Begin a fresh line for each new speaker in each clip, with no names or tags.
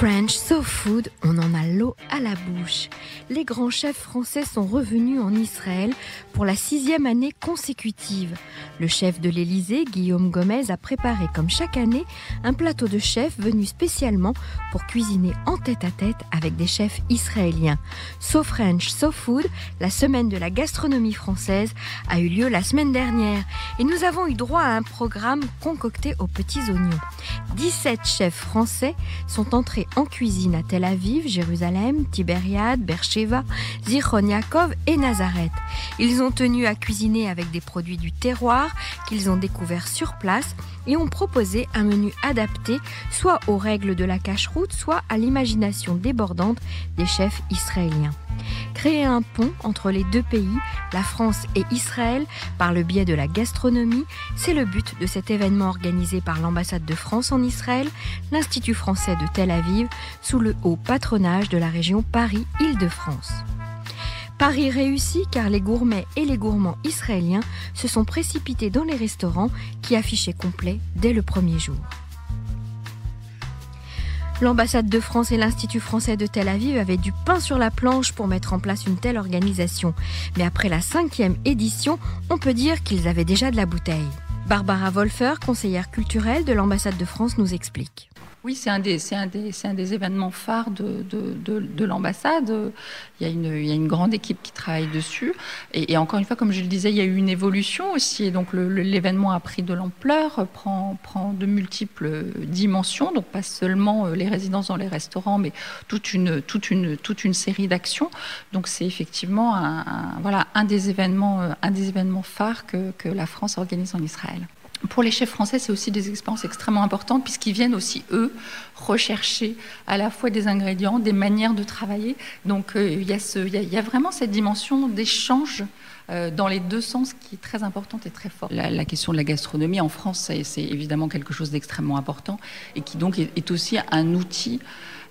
French So Food, on en a l'eau à la bouche. Les grands chefs français sont revenus en Israël pour la sixième année consécutive. Le chef de l'Élysée, Guillaume Gomez, a préparé comme chaque année un plateau de chefs venus spécialement pour cuisiner en tête à tête avec des chefs israéliens. So French, So Food, la semaine de la gastronomie française, a eu lieu la semaine dernière et nous avons eu droit à un programme concocté aux petits oignons. 17 chefs français sont entrés en cuisine à Tel Aviv, Jérusalem, Tibériade, Beersheba, Zichron Yaakov et Nazareth. Ils ont tenu à cuisiner avec des produits du terroir qu'ils ont découverts sur place et ont proposé un menu adapté soit aux règles de la cache-route, soit à l'imagination débordante des chefs israéliens. Créer un pont entre les deux pays, la France et Israël, par le biais de la gastronomie, c'est le but de cet événement organisé par l'ambassade de France en Israël, l'Institut français de Tel Aviv, sous le haut patronage de la région Paris-Île-de-France. Paris réussit car les gourmets et les gourmands israéliens se sont précipités dans les restaurants qui affichaient complet dès le premier jour. L'ambassade de France et l'Institut français de Tel Aviv avaient du pain sur la planche pour mettre en place une telle organisation. Mais après la cinquième édition, on peut dire qu'ils avaient déjà de la bouteille. Barbara Wolfer, conseillère culturelle de l'ambassade de France, nous explique.
Oui, c'est un, des, un, un des événements phares de, de, l'ambassade. Il, il, y a une grande équipe qui travaille dessus. Et, encore une fois, comme je le disais, il y a eu une évolution aussi. Et donc l'événement a pris de l'ampleur, prend, prend de multiples dimensions. Donc pas seulement euh, les résidences dans les restaurants, mais toute une, toute une, toute une série d'actions. Donc c'est effectivement un, voilà, un, des événements, euh, un des événements phares que, que la France organise en Israël pour les chefs français, c'est aussi des expériences extrêmement importantes puisqu'ils viennent aussi, eux, rechercher à la fois des ingrédients, des manières de travailler. Donc euh, il, y a vraiment cette dimension d'échange euh, dans les deux sens qui est très importante et très forte. La, question de la gastronomie en France, c'est évidemment quelque chose d'extrêmement important et qui donc est aussi un outil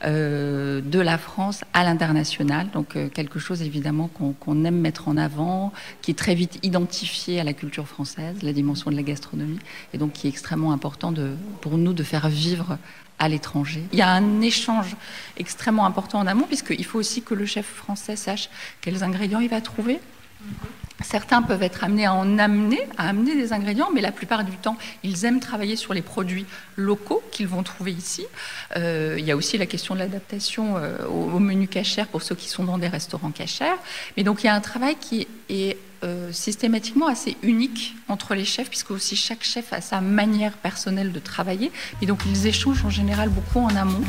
euh, de la France à l'international. Donc euh, quelque chose évidemment qu'on aime mettre en avant, qui est très vite identifié à la culture française, la dimension de la gastronomie, et donc qui est extrêmement important de, pour nous de faire vivre à l'étranger. Il y a un échange extrêmement important en amont, puisqu'il faut aussi que le chef français sache quels ingrédients il va trouver. Certains peuvent être amenés à en amener, à amener des ingrédients, mais la plupart du temps, ils aiment travailler sur les produits locaux qu'ils vont trouver ici. Euh, il y a aussi la question de l'adaptation euh, au, menu cachère pour ceux qui sont dans des restaurants cachères. Mais donc il y a un travail qui est euh, systématiquement assez unique entre les chefs, puisque aussi chaque chef a sa manière personnelle de travailler. Et donc ils échangent en général beaucoup en amont.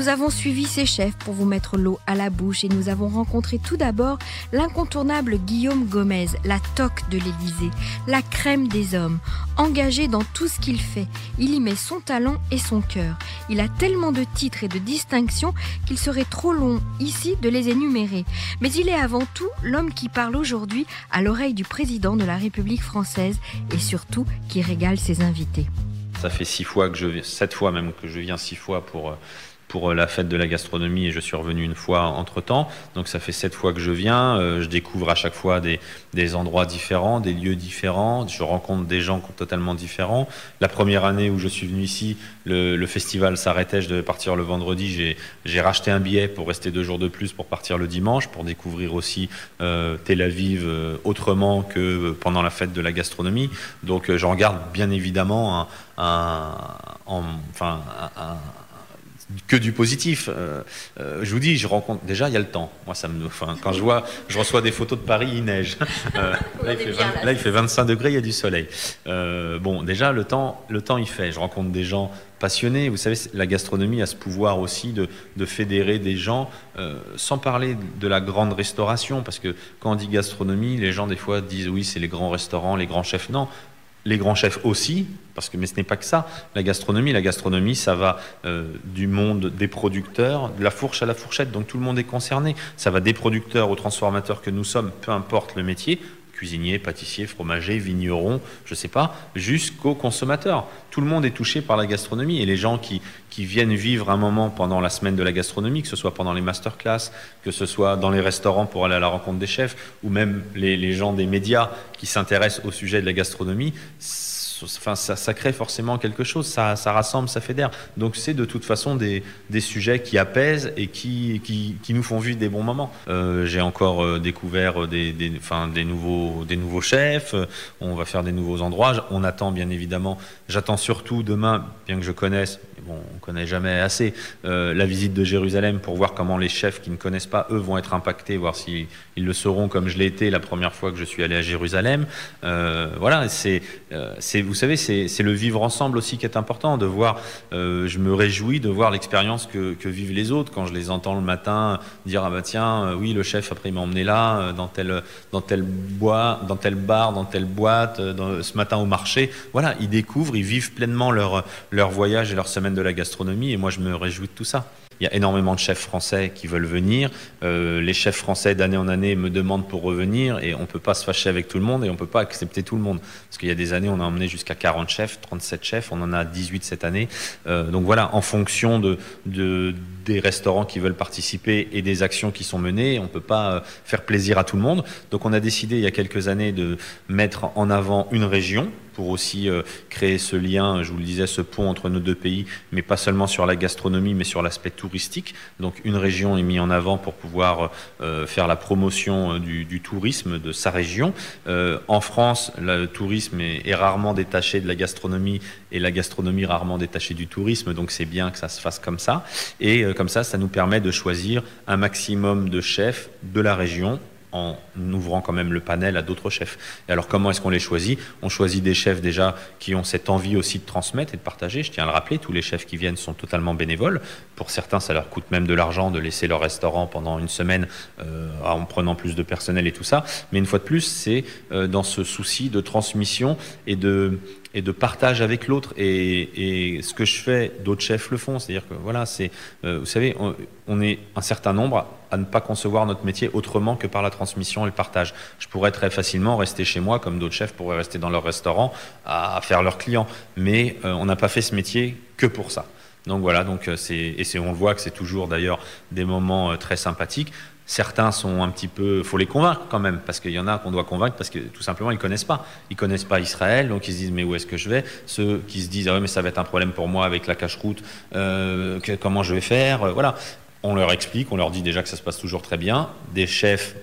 Nous avons suivi ces chefs pour vous mettre l'eau à la bouche et nous avons rencontré tout d'abord l'incontournable Guillaume Gomez, la toque de l'Élysée, la crème des hommes. Engagé dans tout ce qu'il fait, il y met son talent et son cœur. Il a tellement de titres et de distinctions qu'il serait trop long ici de les énumérer. Mais il est avant tout l'homme qui parle aujourd'hui à l'oreille du président de la République française et surtout qui régale ses invités.
Ça fait six fois que je, sept fois même que je viens six fois pour euh, pour euh, la fête de la gastronomie et je suis revenu une fois entre temps. Donc ça fait sept fois que je viens. Euh, je découvre à chaque fois des, des, endroits différents, des lieux différents. Je rencontre des gens totalement différents. La première année où je suis venu ici, le, festival s'arrêtait. Je devais partir le vendredi. J'ai racheté un billet pour rester deux jours de plus pour partir le dimanche, pour découvrir aussi euh, Tel Aviv autrement que pendant la fête de la gastronomie. Donc j'en garde bien évidemment un, un, enfin, un que du positif. Euh, euh, je vous dis, je rencontre déjà, il y a le temps. Moi, ça me, enfin, quand je vois, je reçois des photos de Paris, il neige. Euh, là, il fait 25 degrés, il y a du soleil. bon, déjà, le temps, le temps, il fait. Je rencontre des gens passionnés. Vous savez, la gastronomie a ce pouvoir aussi de, de fédérer des gens, sans parler de la grande restauration, parce que quand on dit gastronomie, les gens des fois disent oui, c'est les grands restaurants, les grands chefs. Non, les grands chefs aussi, parce que mais ce n'est pas que ça. La gastronomie, la gastronomie, ça va euh, du monde des producteurs, de la fourche à la fourchette, donc tout le monde est concerné. Ça va des producteurs aux transformateurs que nous sommes, peu importe le métier, cuisiniers, pâtissiers, fromagers, vignerons, je ne sais pas, jusqu'aux consommateurs. Tout le monde est touché par la gastronomie et les gens qui, viennent vivre un moment pendant la semaine de la gastronomie, que ce soit pendant les masterclass, que ce soit dans les restaurants pour aller à la rencontre des chefs, ou même les, les gens des médias qui s'intéressent au sujet de la gastronomie, enfin, ça, crée forcément quelque chose, ça, rassemble, ça fédère. Donc c'est de toute façon des, sujets qui apaisent et qui, qui, nous font vivre des bons moments. Euh, j'ai encore euh, découvert des, des, enfin, des, nouveaux, des nouveaux chefs, on va faire des nouveaux endroits. On attend bien évidemment, j'attends surtout demain, bien que je connaisse, bon, on ne connaît jamais assez, euh, la visite de Jérusalem pour voir comment les chefs qui ne connaissent pas, eux, vont être impactés, voir s'ils ils le seront comme je l'ai été la première fois que je suis allé à Jérusalem. voilà, c'est vous savez, c'est le vivre ensemble aussi qui est important, de voir, euh, je me réjouis de voir l'expérience que, vivent les autres quand je les entends le matin dire, ah bah tiens, euh, oui, le chef après il m'a emmené là, euh, dans tel, dans tel bois, dans tel bar, dans telle boîte, ce matin au marché. Voilà, ils découvrent, ils vivent pleinement leur, leur voyage et leur semaine de la gastronomie et moi je me réjouis de tout ça. Il y a énormément de chefs français qui veulent venir. Euh, les chefs français d'année en année me demandent pour revenir et on ne peut pas se fâcher avec tout le monde et on ne peut pas accepter tout le monde. Parce qu'il y a des années, on a emmené jusqu'à 40 chefs, 37 chefs, on en a 18 cette année. Euh, donc voilà, en fonction de, de, des restaurants qui veulent participer et des actions qui sont menées, on ne peut pas euh, faire plaisir à tout le monde. Donc on a décidé il y a quelques années de mettre en avant une région pour aussi euh, créer ce lien, je vous le disais, ce pont entre nos deux pays, mais pas seulement sur la gastronomie, mais sur l'aspect touristique. Donc une région est mise en avant pour pouvoir euh, faire la promotion euh, du, tourisme de sa région. en France, le tourisme est, rarement détaché de la gastronomie et la gastronomie rarement détachée du tourisme, donc c'est bien que ça se fasse comme ça. Et comme ça, ça nous permet de choisir un maximum de chefs de la région en ouvrant quand même le panel à d'autres chefs. Et alors comment est-ce qu'on les choisit? On choisit des chefs déjà qui ont cette envie aussi de transmettre et de partager. Je tiens à le rappeler, tous les chefs qui viennent sont totalement bénévoles. Pour certains, ça leur coûte même de l'argent de laisser leur restaurant pendant une semaine euh, en prenant plus de personnel et tout ça. Mais une fois de plus, c'est euh, dans ce souci de transmission et de et de partage avec l'autre. Et, ce que je fais, d'autres chefs le font. C'est-à-dire que voilà, c'est, euh, vous savez, on, est un certain nombre à ne pas concevoir notre métier autrement que par la transmission et le partage. Je pourrais très facilement rester chez moi, comme d'autres chefs pourraient rester dans leur restaurant à faire leurs clients. Mais euh, on n'a pas fait ce métier que pour ça. Donc voilà, donc euh, c'est et on le voit que c'est toujours d'ailleurs des moments très sympathiques. Certains sont un petit peu, faut les convaincre quand même, parce qu'il y en a qu'on doit convaincre parce que tout simplement ils connaissent pas, ils connaissent pas Israël, donc ils se disent mais où est-ce que je vais? Ceux qui se disent ah mais ça va être un problème pour moi avec la cache-route, euh, comment je vais faire? Euh, Voilà, on leur explique, on leur dit déjà que ça se passe toujours très bien. Des chefs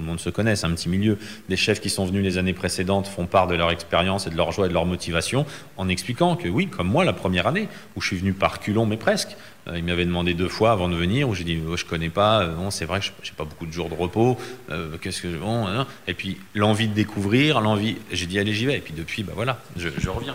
tout le monde se connaît, c'est un petit milieu. Des chefs qui sont venus les années précédentes font part de leur expérience et de leur joie et de leur motivation en expliquant que oui, comme moi la première année, où je suis venu par culon mais presque, euh, il m'avait demandé deux fois avant de venir, où j'ai dit oh, je connais pas, euh, non c'est vrai que j'ai pas beaucoup de jours de repos, euh, qu'est-ce que bon, hein. et puis l'envie de découvrir, l'envie, j'ai dit allez j'y vais, et puis depuis bah voilà, je, reviens.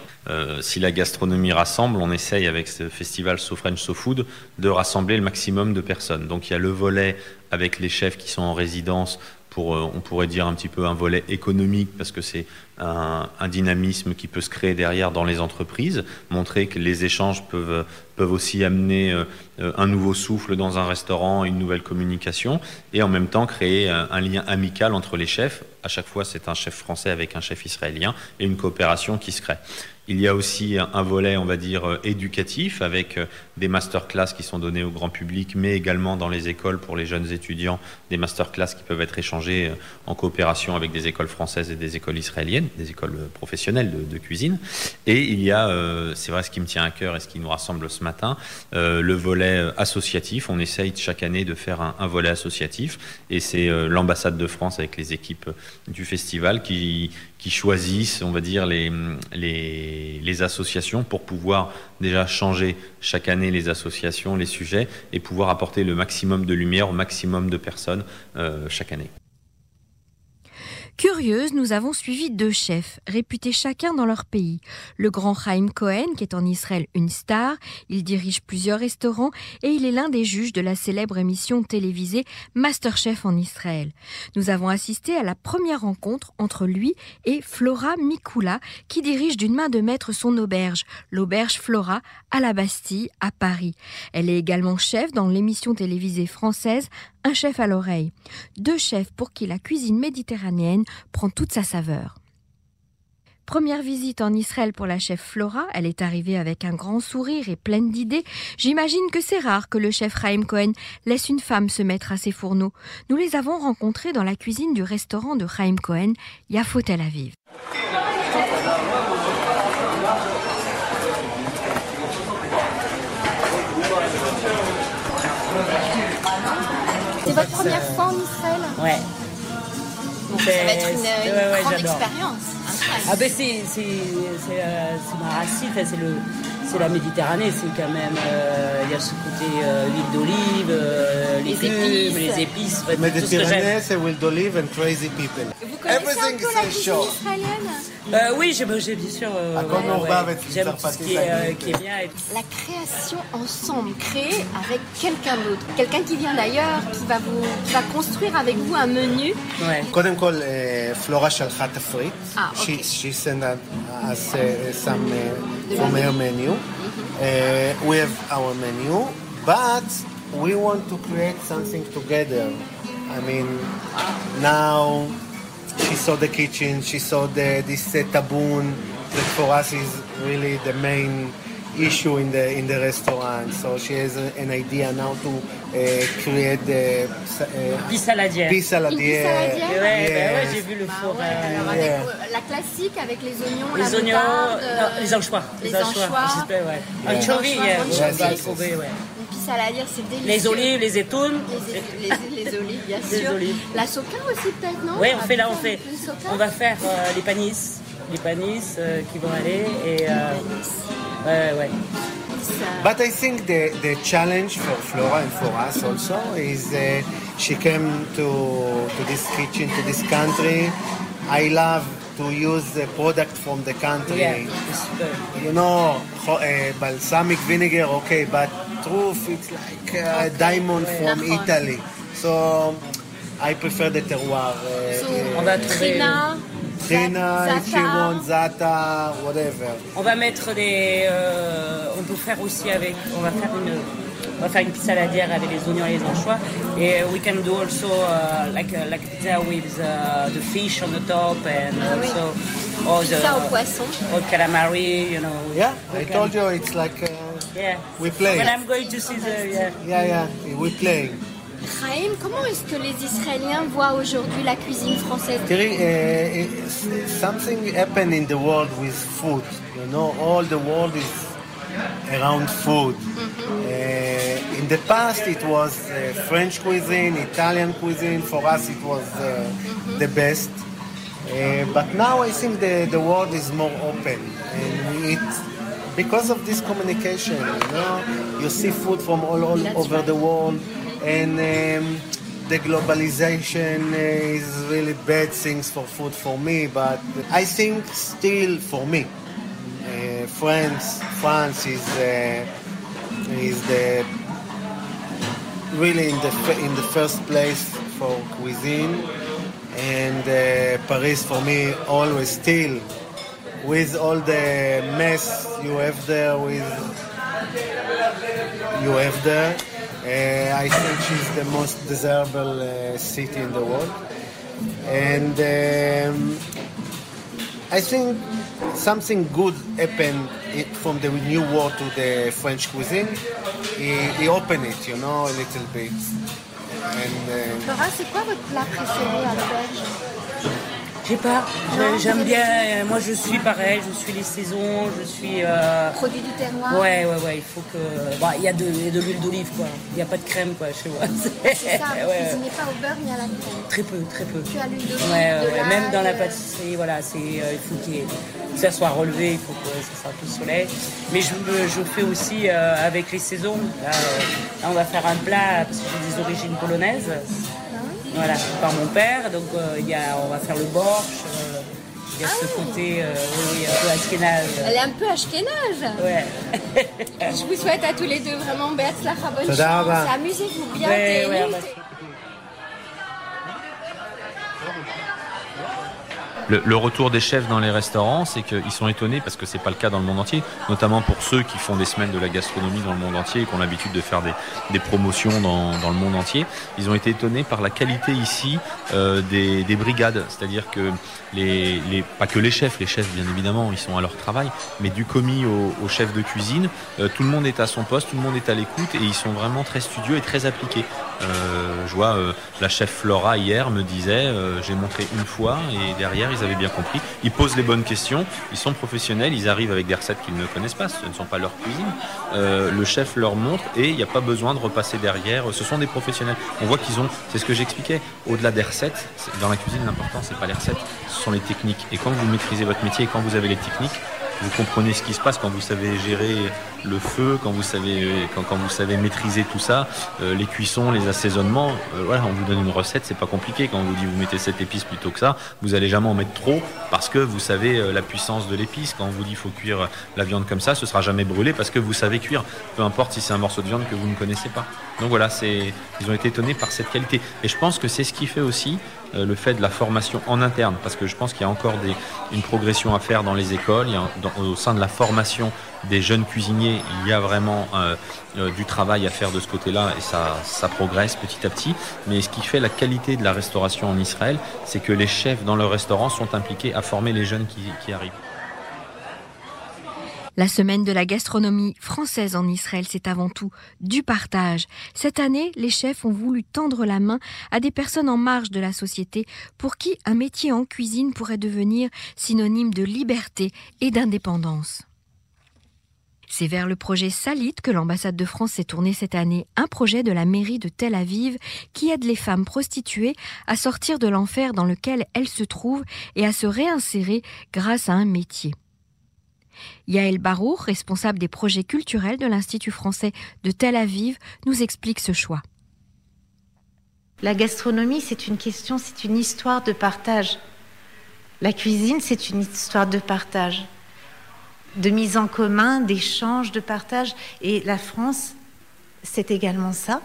si la gastronomie rassemble, on essaye avec ce festival So French So Food de rassembler le maximum de personnes. Donc il y a le volet avec les chefs qui sont en résidence euh, on pourrait dire un petit peu un volet économique, parce que c'est un, dynamisme qui peut se créer derrière dans les entreprises, montrer que les échanges peuvent, aussi amener euh, un nouveau souffle dans un restaurant, une nouvelle communication, et en même temps créer un, lien amical entre les chefs. À chaque fois, c'est un chef français avec un chef israélien, et une coopération qui se crée. Il y a aussi un volet, on va dire, euh, éducatif avec euh, des masterclass qui sont donnés au grand public, mais également dans les écoles pour les jeunes étudiants, des masterclass qui peuvent être échangés euh, en coopération avec des écoles françaises et des écoles israéliennes, des écoles professionnelles de, cuisine. Et il y a, c'est vrai, ce qui me tient à cœur et ce qui nous rassemble ce matin, le volet associatif. On essaye chaque année de faire un, volet associatif, et c'est l'ambassade de France avec les équipes du festival qui, qui choisissent, on va dire, les, les, les, associations pour pouvoir déjà changer chaque année les associations, les sujets, et pouvoir apporter le maximum de lumière au maximum de personnes euh, chaque année.
Curieuse, nous avons suivi deux chefs, réputés chacun dans leur pays. Le grand Chaim Cohen, qui est en Israël une star, il dirige plusieurs restaurants et il est l'un des juges de la célèbre émission télévisée Masterchef en Israël. Nous avons assisté à la première rencontre entre lui et Flora Mikula, qui dirige d'une main de maître son auberge, l'auberge Flora, à la Bastille, à Paris. Elle est également chef dans l'émission télévisée française un chef à l'oreille. Deux chefs pour qui la cuisine méditerranéenne prend toute sa saveur. Première visite en Israël pour la chef Flora. Elle est arrivée avec un grand sourire et pleine d'idées. J'imagine que c'est rare que le chef Chaim Cohen laisse une femme se mettre à ses fourneaux. Nous les avons rencontrés dans la cuisine du restaurant de Chaim Cohen, Yafo Tel Aviv.
Votre première fois en Israël
Ouais.
Donc ça va être une, une
ouais, ouais,
grande expérience.
Ah ben c'est euh, ma racine, c'est le c'est la Méditerranée, c'est quand même euh, il y a ce côté euh, huile d'olive, euh,
Les
légumes,
épices.
les épices, ouais, tout ce que j'aime.
Mediterranean, c'est will d'olive and crazy people.
Vous connaissez
Everything
un peu
is
la
a
cuisine
show.
israélienne
Euh, oui, j'ai j'ai bien sûr euh,
À Konorba avec une
j'aime tout ce
sarpati
qui est, euh,
salée.
qui est bien et
La création ensemble, créée avec quelqu'un d'autre. Quelqu'un qui vient d'ailleurs, qui va vous qui va construire avec vous un menu.
ouais.
קודם כל, אה, פלורה שלחה תפריט.
אה,
She,
אוקיי.
she sent us uh, some from her menu. Uh, we have our menu, but we want to create something together. I mean, now she saw the kitchen, she saw the this uh, taboon that for us is really the main issue in the in the restaurant. So she has a, an idea now to uh, create the uh,
Puis saladière.
pea saladière.
saladière
Ouais, ouais,
Yes.
ouais, j'ai vu le
Bah
four.
ouais,
euh,
alors avec
yeah.
euh, la classique avec les oignons,
les
la
oignons,
moutarde,
non,
euh,
les anchois.
les
anchois.
anchois.
j'espère, ouais.
Yeah.
Anchovy,
Les
yeah,
anchois,
on va
yes,
trouver, ouais.
Une la dire, c'est délicieux.
Les olives, les étounes.
Les, les- les olives, bien
Les
sûr.
olives.
La soca aussi, peut-être, non?
Oui, on fait là, on fait. On va faire euh, les panis, les panis euh, qui vont aller et
But I think the, the challenge for Flora and for us also is uh, she came to, to this kitchen, to this country. I love to use the product from the country.
Yeah,
you know, uh, balsamic vinegar, okay, but truth, it's like uh, okay. diamond from Italy. So I prefer the terroir. Uh,
so,
on va.
Trina,
Trina, if you want, Zata, whatever.
On va mettre des. euh, on peut faire aussi avec. On va faire une. On va faire une pizza saladière avec les oignons et les anchois. Et we can do also uh, like a, like pizza with uh, the fish on the top and
Ah oui.
also all the
Pizza au poisson.
all calamari, you know.
Yeah, I
can-
told you it's like, uh,
Yeah.
we play.
When I'm going to see the yeah.
yeah, yeah, we play.
Chaim, comment est-ce que les Israéliens voient aujourd'hui la cuisine française
Terry, uh, something happened in the world with food. You know, all the world is around food. Uh, in the past, it was uh, French cuisine, Italian cuisine. For us, it was uh, the best. But now I think the, the world is more open, and we eat because of this communication. You know, you see food from all, all
That's
over
right.
the world, and um, the globalization is really bad things for food for me. But I think still for me, uh, France, France is uh, is the really in the in the first place for cuisine, and uh, Paris for me always still with all the mess you have there with you have there. Uh, I think she's the most desirable uh, city in the world, and um, I think something good happened from the new war to the French cuisine. He, he opened it, you know, a little bit, and. Uh,
Laura,
Je sais pas,
Non,
j'aime bien, euh, moi je suis pareil, je suis les saisons, je suis... euh,
Produit du terroir
Ouais, ouais, ouais, il faut que... Bah, il y a de, l'huile d'olive, quoi. Il n'y a pas de crème, quoi, chez moi.
C'est ça, vous
ouais,
cuisinez pas au beurre ni à la crème.
Très peu, très peu.
Tu as l'huile d'olive,
Ouais,
de
ouais, même dans la pâtisserie, voilà, c'est, euh, il faut qu'il que ça soit relevé, il faut que ça soit un peu soleil. Mais je, me- je fais aussi euh, avec les saisons. Là, là, on va faire un plat, parce que j'ai des origines polonaises. Voilà, par mon père. Donc, euh, il y a, on va faire le borscht. euh, il y a ce côté, euh, oui, un peu ashkénaze.
Elle est un peu ashkénaze.
Ouais.
Je vous souhaite à tous les deux vraiment Beatzlacha, bonne chance. Amusez-vous bien.
Ouais, bah,
le, retour des chefs dans les restaurants, c'est qu'ils sont étonnés parce que c'est pas le cas dans le monde entier, notamment pour ceux qui font des semaines de la gastronomie dans le monde entier et qui ont l'habitude de faire des, des promotions dans, dans, le monde entier. Ils ont été étonnés par la qualité ici euh, des, des, brigades, c'est-à-dire que les, les, pas que les chefs, les chefs bien évidemment, ils sont à leur travail, mais du commis au, au chef de cuisine, euh, tout le monde est à son poste, tout le monde est à l'écoute et ils sont vraiment très studieux et très appliqués. Euh, je vois la chef Flora hier me disait, j'ai montré une fois et derrière ils avaient bien compris. Ils posent les bonnes questions, ils sont professionnels, ils arrivent avec des recettes qu'ils ne connaissent pas, ce ne sont pas leur cuisine. Euh, le chef leur montre et il n'y a pas besoin de repasser derrière. Ce sont des professionnels. On voit qu'ils ont, c'est ce que j'expliquais, au-delà des recettes, dans la cuisine l'important c'est pas les recettes, ce sont les techniques. Et quand vous maîtrisez votre métier et quand vous avez les techniques, vous comprenez ce qui se passe quand vous savez gérer le feu, quand vous savez, quand, vous savez maîtriser tout ça, euh, les cuissons, les assaisonnements. Euh, voilà, on vous donne une recette, c'est pas compliqué. Quand on vous dit vous mettez cette épice plutôt que ça, vous allez jamais en mettre trop parce que vous savez euh, la puissance de l'épice. Quand on vous dit faut cuire la viande comme ça, ce sera jamais brûlé parce que vous savez cuire. Peu importe si c'est un morceau de viande que vous ne connaissez pas. Donc voilà, c'est, ils ont été étonnés par cette qualité. Et je pense que c'est ce qui fait aussi le fait de la formation en interne, parce que je pense qu'il y a encore des, une progression à faire dans les écoles. Au sein de la formation des jeunes cuisiniers, il y a vraiment euh, euh, du travail à faire de ce côté-là et ça, progresse petit à petit. Mais ce qui fait la qualité de la restauration en Israël, c'est que les chefs dans le restaurant sont impliqués à former les jeunes qui arrivent.
La semaine de la gastronomie française en Israël, c'est avant tout du partage. Cette année, les chefs ont voulu tendre la main à des personnes en marge de la société pour qui un métier en cuisine pourrait devenir synonyme de liberté et d'indépendance. C'est vers le projet Salit que l'ambassade de France s'est tournée cette année, un projet de la mairie de Tel Aviv qui aide les femmes prostituées à sortir de l'enfer dans lequel elles se trouvent et à se réinsérer grâce à un métier. Yael Barour, responsable des projets culturels de l'Institut français de Tel Aviv, nous explique ce choix.
La gastronomie, c'est une question, c'est une histoire de partage. La cuisine, c'est une histoire de partage, de mise en commun, d'échange, de partage. Et la France, c'est également ça.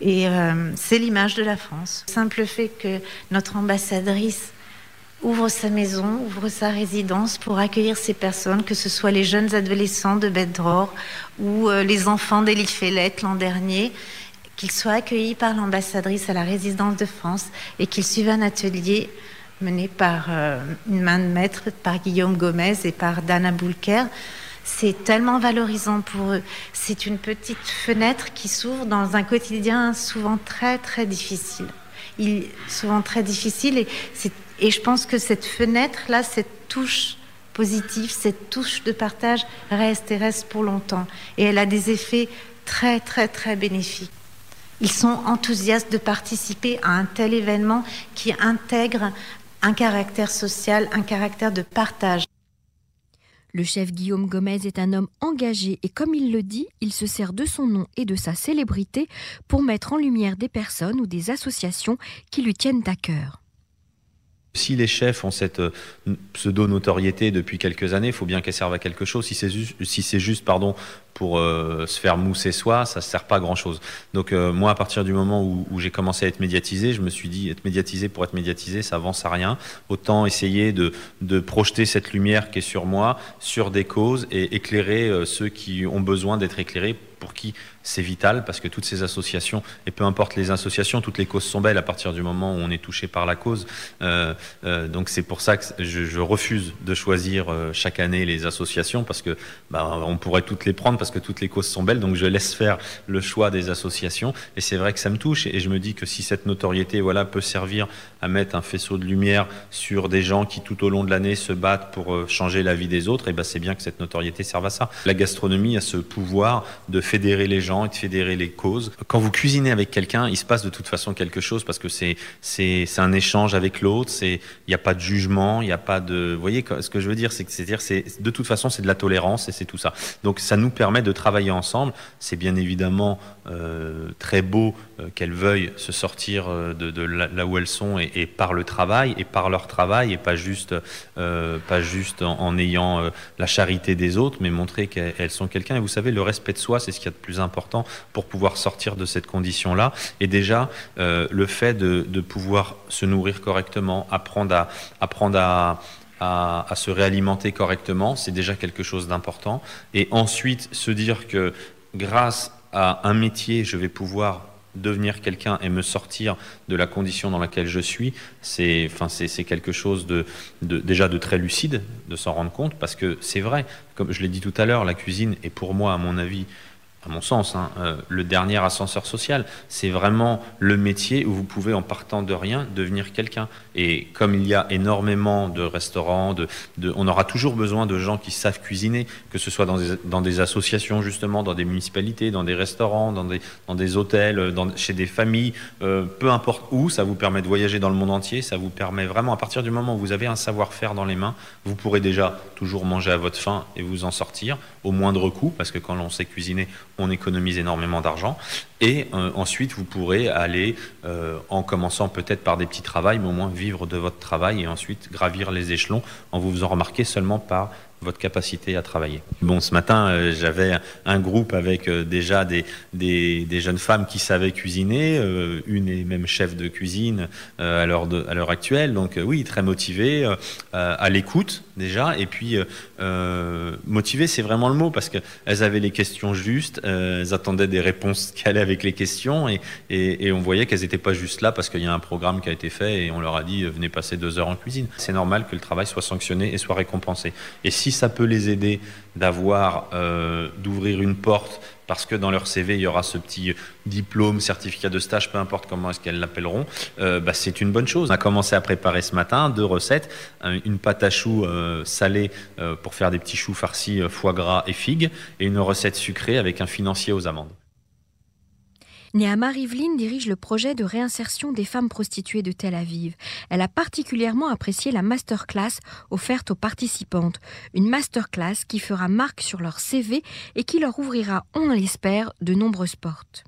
Et euh, c'est l'image de la France. Le simple fait que notre ambassadrice ouvre sa maison, ouvre sa résidence pour accueillir ces personnes, que ce soit les jeunes adolescents de Bedror ou euh, les enfants d'Elifelet l'an dernier, qu'ils soient accueillis par l'ambassadrice à la résidence de France et qu'ils suivent un atelier mené par euh, une main de maître, par Guillaume Gomez et par Dana Boulker. C'est tellement valorisant pour eux. C'est une petite fenêtre qui s'ouvre dans un quotidien souvent très très difficile. Il, souvent très difficile et et je pense que cette fenêtre-là, cette touche positive, cette touche de partage reste et reste pour longtemps. Et elle a des effets très, très, très bénéfiques. Ils sont enthousiastes de participer à un tel événement qui intègre un caractère social, un caractère de partage.
Le chef Guillaume Gomez est un homme engagé et comme il le dit, il se sert de son nom et de sa célébrité pour mettre en lumière des personnes ou des associations qui lui tiennent à cœur.
Si les chefs ont cette euh, pseudo-notoriété depuis quelques années, il faut bien qu'elle serve à quelque chose. Si c'est juste, pardon, pour euh, se faire mousser soi, ça ne sert pas à grand-chose. Donc euh, moi, à partir du moment où, j'ai commencé à être médiatisé, je me suis dit, être médiatisé pour être médiatisé, ça avance à rien. Autant essayer de projeter cette lumière qui est sur moi, sur des causes, et éclairer ceux qui ont besoin d'être éclairés pour qui c'est vital parce que toutes ces associations, et peu importe les associations, toutes les causes sont belles à partir du moment où on est touché par la cause. Euh, euh, donc c'est pour ça que je, refuse de choisir euh, chaque année les associations parce que bah, on pourrait toutes les prendre parce que toutes les causes sont belles. Donc je laisse faire le choix des associations et c'est vrai que ça me touche et je me dis que si cette notoriété voilà peut servir à mettre un faisceau de lumière sur des gens qui tout au long de l'année se battent pour changer la vie des autres, et ben c'est bien que cette notoriété serve à ça. La gastronomie a ce pouvoir de fédérer les gens et de fédérer les causes. Quand vous cuisinez avec quelqu'un, il se passe de toute façon quelque chose parce que c'est c'est un échange avec l'autre. C'est il n'y a pas de jugement, il n'y a pas de. Vous voyez ce que je veux dire, c'est que c'est dire c'est de toute façon c'est de la tolérance et c'est tout ça. Donc ça nous permet de travailler ensemble. C'est bien évidemment euh, très beau qu'elles veuillent se sortir de, là, où elles sont et, par le travail et par leur travail et pas juste, pas juste en, ayant la charité des autres, mais montrer qu'elles sont quelqu'un. Et vous savez, le respect de soi, c'est ce qu'il y a de plus important pour pouvoir sortir de cette condition-là. Et déjà, le fait de, de pouvoir se nourrir correctement, apprendre à, apprendre à à, se réalimenter correctement, c'est déjà quelque chose d'important. Et ensuite, se dire que grâce à un métier, je vais pouvoir devenir quelqu'un et me sortir de la condition dans laquelle je suis, c'est enfin, quelque chose de, de, déjà de très lucide, de s'en rendre compte, parce que c'est vrai, comme je l'ai dit tout à l'heure, la cuisine est pour moi, à mon avis, à mon sens, hein, euh, le dernier ascenseur social. C'est vraiment le métier où vous pouvez, en partant de rien, devenir quelqu'un. Et comme il y a énormément de restaurants, de, on aura toujours besoin de gens qui savent cuisiner, que ce soit dans des, associations, justement, dans des municipalités, dans des restaurants, dans des, dans des hôtels, chez des familles, euh, peu importe où, ça vous permet de voyager dans le monde entier, ça vous permet vraiment, à partir du moment où vous avez un savoir-faire dans les mains, vous pourrez déjà toujours manger à votre faim et vous en sortir, au moindre coût, parce que quand on sait cuisiner, on économise énormément d'argent. Et euh, ensuite, vous pourrez aller, euh, en commençant peut-être par des petits travails, mais au moins vivre de votre travail et ensuite gravir les échelons en vous faisant remarquer seulement par votre capacité à travailler. Bon, ce matin, euh, j'avais un groupe avec euh, déjà des, des, jeunes femmes qui savaient cuisiner, euh, une est même chef de cuisine à l'heure actuelle, donc oui, très motivée, à l'écoute déjà, et puis motivée, c'est vraiment le mot, parce qu'elles avaient les questions justes, elles attendaient des réponses qui allaient avec les questions, et, et, on voyait qu'elles n'étaient pas juste là parce qu'il y a un programme qui a été fait et on leur a dit venez passer deux heures en cuisine. C'est normal que le travail soit sanctionné et soit récompensé. Et si ça peut les aider d'avoir, euh, d'ouvrir une porte, parce que dans leur CV, il y aura ce petit diplôme, certificat de stage, peu importe comment est-ce qu'elles l'appelleront, euh, bah, c'est une bonne chose. On a commencé à préparer ce matin deux recettes, une pâte à choux euh, salée pour faire des petits choux farcis foie gras et figues, et une recette sucrée avec un financier aux amandes.
Néama Rivlin dirige le projet de réinsertion des femmes prostituées de Tel Aviv. Elle a particulièrement apprécié la masterclass offerte aux participantes. Une masterclass qui fera marque sur leur CV et qui leur ouvrira, on l'espère, de nombreuses portes.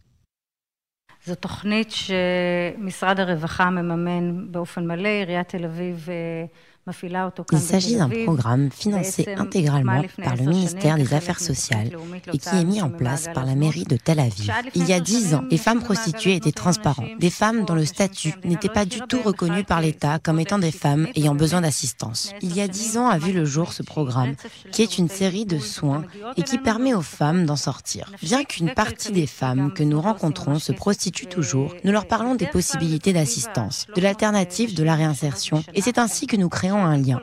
Il s'agit d'un programme financé intégralement par le ministère des Affaires sociales et qui est mis en place par la mairie de Tel Aviv. Il y a dix ans, les femmes prostituées étaient transparentes, des femmes dont le statut n'était pas du tout reconnu par l'État comme étant des femmes ayant besoin d'assistance. Il y a dix ans a vu le jour ce programme, qui est une série de soins et qui permet aux femmes d'en sortir. Bien qu'une partie des femmes que nous rencontrons se prostituent toujours, nous leur parlons des possibilités d'assistance, de l'alternative de la réinsertion, et c'est ainsi que nous créons un lien.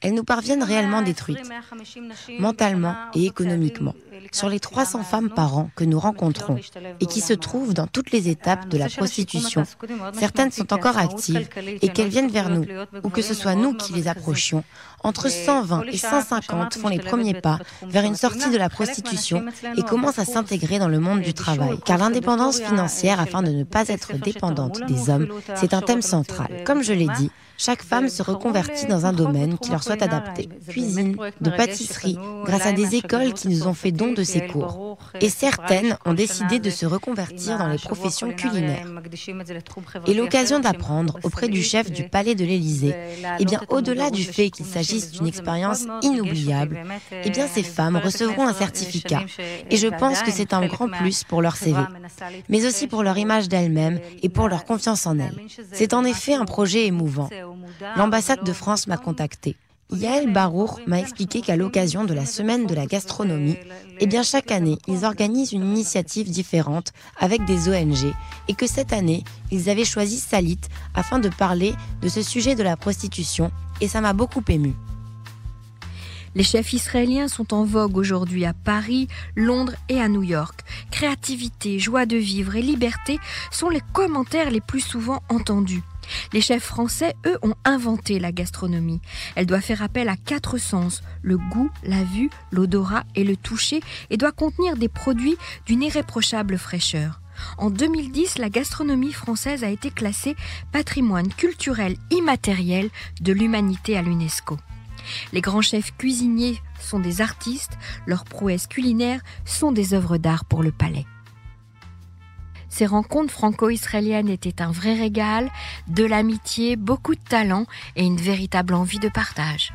Elles nous parviennent réellement détruites, mentalement et économiquement. Sur les 300 femmes par an que nous rencontrons et qui se trouvent dans toutes les étapes de la prostitution, certaines sont encore actives et qu'elles viennent vers nous, ou que ce soit nous qui les approchions, entre 120 et 150 font les premiers pas vers une sortie de la prostitution et commencent à s'intégrer dans le monde du travail. Car l'indépendance financière, afin de ne pas être dépendante des hommes, c'est un thème central. Comme je l'ai dit, chaque femme se reconvertit dans un domaine qui leur soit adapté. Cuisine, de pâtisserie, grâce à des écoles qui nous ont fait de ces cours. Et certaines ont décidé de se reconvertir dans les professions culinaires. Et l'occasion d'apprendre auprès du chef du palais de l'Élysée, eh bien au-delà du fait qu'il s'agisse d'une expérience inoubliable, eh bien ces femmes recevront un certificat. Et je pense que c'est un grand plus pour leur CV, mais aussi pour leur image d'elles-mêmes et pour leur confiance en elles. C'est en effet un projet émouvant. L'ambassade de France m'a contacté. Yael Barour m'a expliqué qu'à l'occasion de la semaine de la gastronomie, eh bien chaque année, ils organisent une initiative différente avec des ONG et que cette année, ils avaient choisi Salit afin de parler de ce sujet de la prostitution et ça m'a beaucoup ému.
Les chefs israéliens sont en vogue aujourd'hui à Paris, Londres et à New York. Créativité, joie de vivre et liberté sont les commentaires les plus souvent entendus. Les chefs français, eux, ont inventé la gastronomie. Elle doit faire appel à quatre sens, le goût, la vue, l'odorat et le toucher, et doit contenir des produits d'une irréprochable fraîcheur. En 2010, la gastronomie française a été classée patrimoine culturel immatériel de l'humanité à l'UNESCO. Les grands chefs cuisiniers sont des artistes, leurs prouesses culinaires sont des œuvres d'art pour le palais. Ces rencontres franco-israéliennes étaient un vrai régal, de l'amitié, beaucoup de talent et une véritable envie de partage.